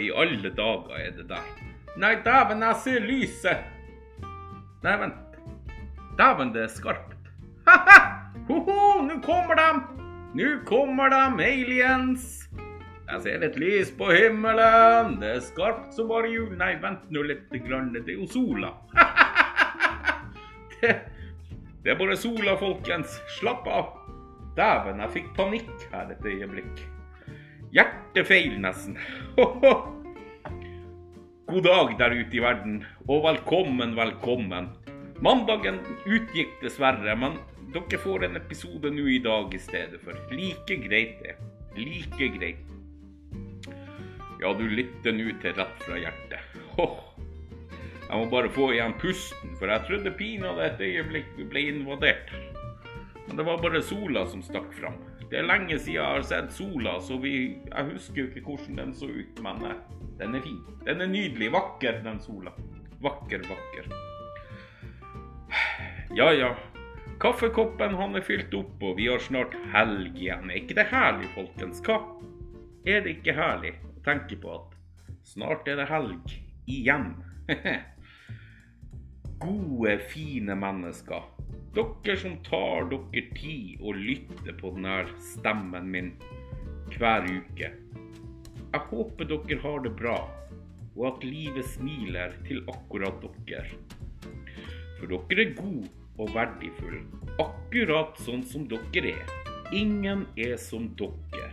i alle dager er det der? Nei, dæven, jeg ser lyset. Nei, vent. Dæven, det er skarpt. Ha-ha! Ho-ho, nå kommer de! Nå kommer de, aliens! Jeg ser et lys på himmelen. Det er skarpt som bare jul. Nei, vent nå litt. Grann. Det er jo sola. det, det er bare sola, folkens. Slapp av. Dæven, jeg fikk panikk her et øyeblikk. Hjertefeil, nesten. God dag der ute i verden, og velkommen, velkommen. Mandagen utgikk dessverre, men dere får en episode nå i dag i stedet for. Like greit, det. Like greit. Ja, du lytter nå til Rett fra hjertet. Jeg må bare få igjen pusten, for jeg trodde pinadø et øyeblikk vi ble invadert. Men det var bare sola som stakk fram. Det er lenge siden jeg har sett sola, så vi, jeg husker jo ikke hvordan den så ut, men eh, den er fin. Den er nydelig. Vakker, den sola. Vakker, vakker. Ja, ja. Kaffekoppen han er fylt opp, og vi har snart helg igjen. Er ikke det herlig, folkens? Hva? Er det ikke herlig å tenke på at snart er det helg igjen? Gode, fine mennesker. Dere som tar dere tid og lytter på denne stemmen min hver uke. Jeg håper dere har det bra, og at livet smiler til akkurat dere. For dere er gode og verdifulle, akkurat sånn som dere er. Ingen er som dere.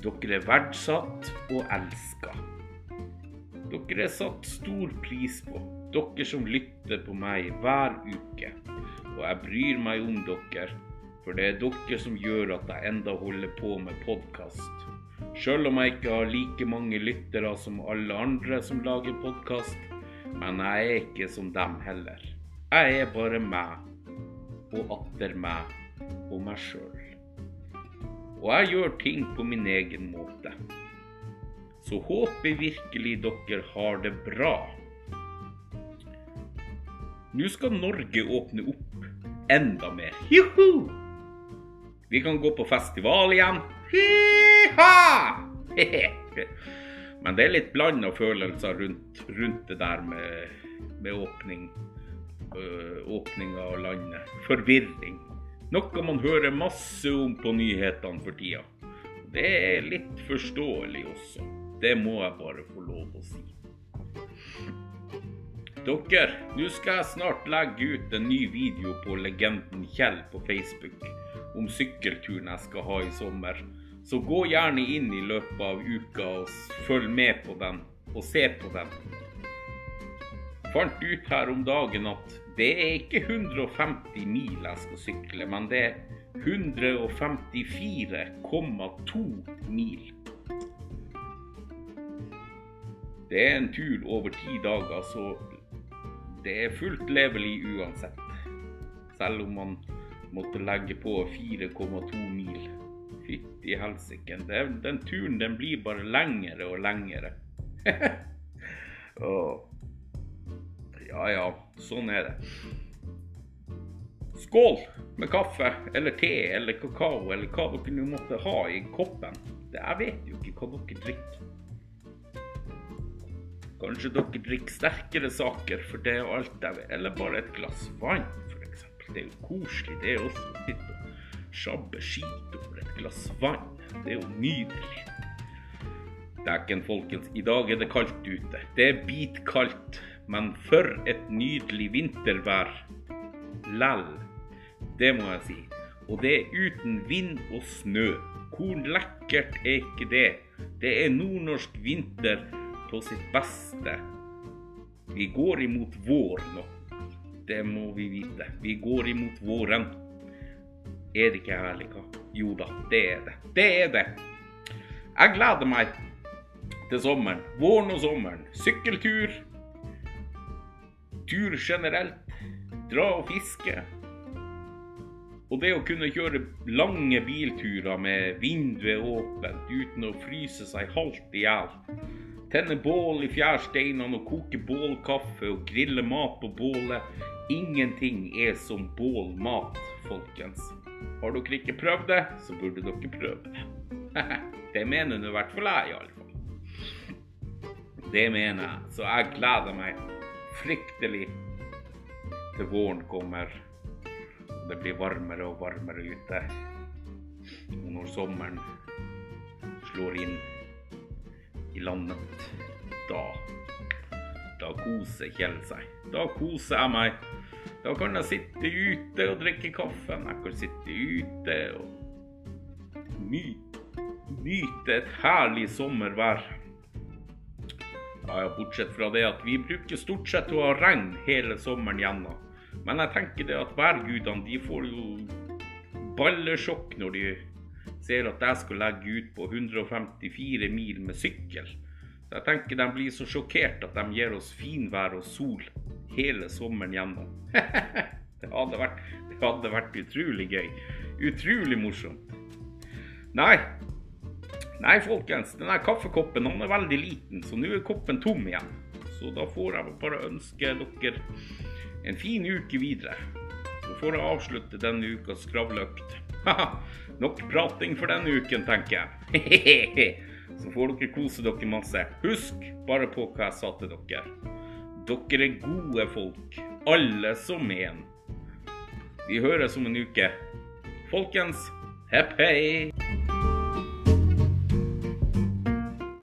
Dere er verdsatt og elska. Dere er satt stor pris på, dere som lytter på meg hver uke. Og jeg bryr meg om dere, for det er dere som gjør at jeg enda holder på med podkast. Sjøl om jeg ikke har like mange lyttere som alle andre som lager podkast, men jeg er ikke som dem heller. Jeg er bare meg, og atter meg, og meg sjøl. Og jeg gjør ting på min egen måte. Så håper virkelig dere har det bra. Nå skal Norge åpne opp enda mer. Juhu! Vi kan gå på festival igjen. Hi-ha! Men det er litt blanda følelser rundt, rundt, det der med, med åpning, øh, åpning av landet. Forvirring. Noe man hører masse om på nyhetene for tida. Det er litt forståelig også. Det må jeg bare få lov å si. Dere, nå skal jeg snart legge ut en ny video på legenden Kjell på Facebook om sykkelturen jeg skal ha i sommer. Så gå gjerne inn i løpet av uka og følg med på den, og se på den. Fant ut her om dagen at det er ikke 150 mil jeg skal sykle, men det er 154,2 mil. Det er en tur over ti dager, så det er fullt levelig uansett. Selv om man måtte legge på 4,2 mil. Fytti helsike. Den turen den blir bare lengre og lengre. ja ja, sånn er det. Skål med kaffe eller te eller kakao eller hva dere nå måtte ha i koppen. Jeg vet jo ikke hva dere drikker. Kanskje dere drikker sterkere saker, for det er alt jeg vet. Eller bare et glass vann, f.eks. Det er jo koselig, det er også å sitte og sjabbe skit over et glass vann. Det er jo nydelig. Dæken, folkens. I dag er det kaldt ute. Det er bitkaldt. Men for et nydelig vintervær. Lell. Det må jeg si. Og det er uten vind og snø. Hvor lekkert er ikke det? Det er nordnorsk vinter på sitt beste. Vi går imot vår nå. Det må vi vite. Vi går imot våren. Er det ikke herlig, hva? Jo da, det er det. Det er det. Jeg gleder meg til sommeren. Våren og sommeren. Sykkeltur. Tur generelt. Dra og fiske. Og det å kunne kjøre lange bilturer med vinduet åpent uten å fryse seg halvt i hjel. Tenne bål i fjærsteinene og koke bålkaffe og grille mat på bålet. Ingenting er som bålmat, folkens. Har dere ikke prøvd det, så burde dere prøve det. det mener nå i hvert fall jeg, iallfall. Det mener jeg. Så jeg gleder meg fryktelig til våren kommer. Det blir varmere og varmere ute. Og når sommeren slår inn i landet, da Da koser Kjell seg. Da koser jeg meg. Da kan jeg sitte ute og drikke kaffen. Jeg kan sitte ute og nyte, nyte et herlig sommervær. Ja, bortsett fra det at vi bruker stort sett å ha regn hele sommeren gjennom. Men jeg tenker det at værgudene de får jo ballesjokk når de ser at jeg skal legge ut på 154 mil med sykkel. Så jeg tenker de blir så sjokkert at de gir oss finvær og sol hele sommeren gjennom. det, hadde vært, det hadde vært utrolig gøy. Utrolig morsomt. Nei, Nei, folkens, denne kaffekoppen den er veldig liten, så nå er koppen tom igjen. Så da får jeg bare ønske dere en fin uke videre. Så får jeg avslutte denne ukas skravleøkt. Nok prating for denne uken, tenker jeg. Så får dere kose dere masse. Husk bare på hva jeg sa til dere. Dere er gode folk, alle som en. Vi høres om en uke. Folkens, hepp hei!